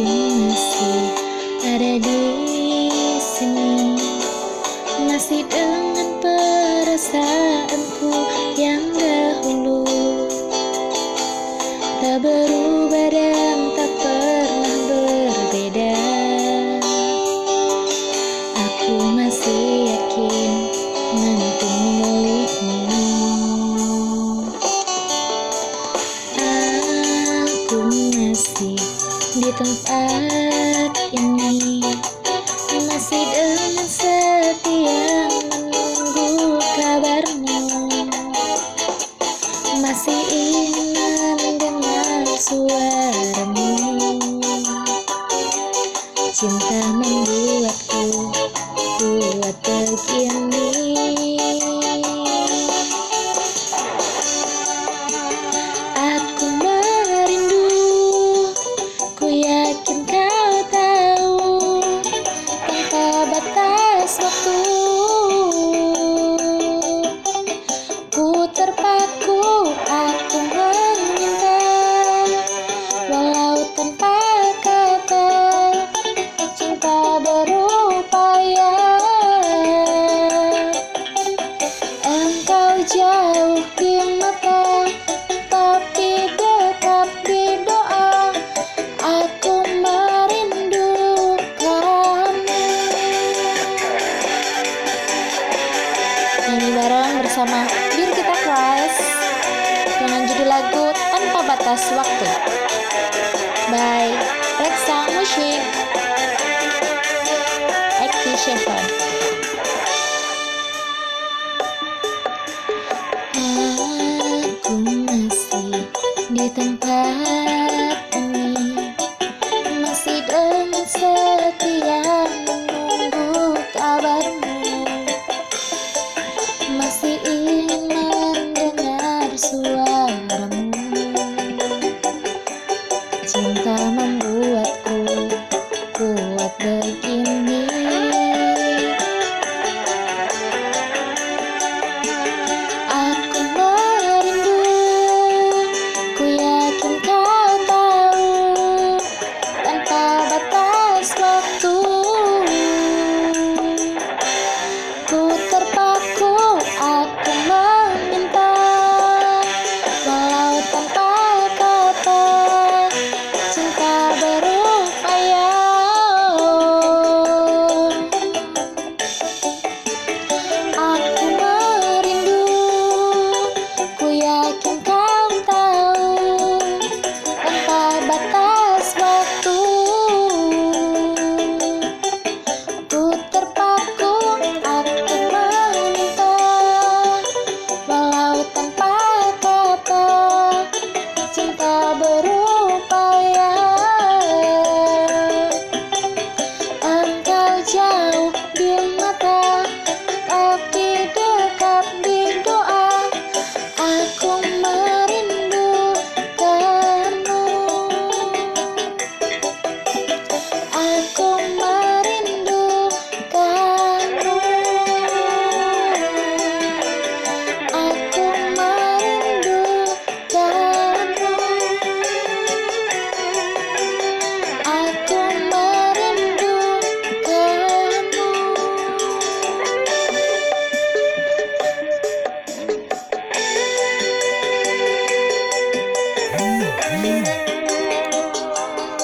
masih ada di sini. Masih dengan perasaanku yang dahulu. Tak berubah dan tak pernah berbeda. Aku masih yakin nanti di tempat ini. Masih dengan setia menunggu kabarmu. Masih ingin mendengar suaramu. Cinta bersama Bir Kita Class Dengan judul lagu Tanpa Batas Waktu. By Reksa Musik Active Shepherd Aku masih di tempat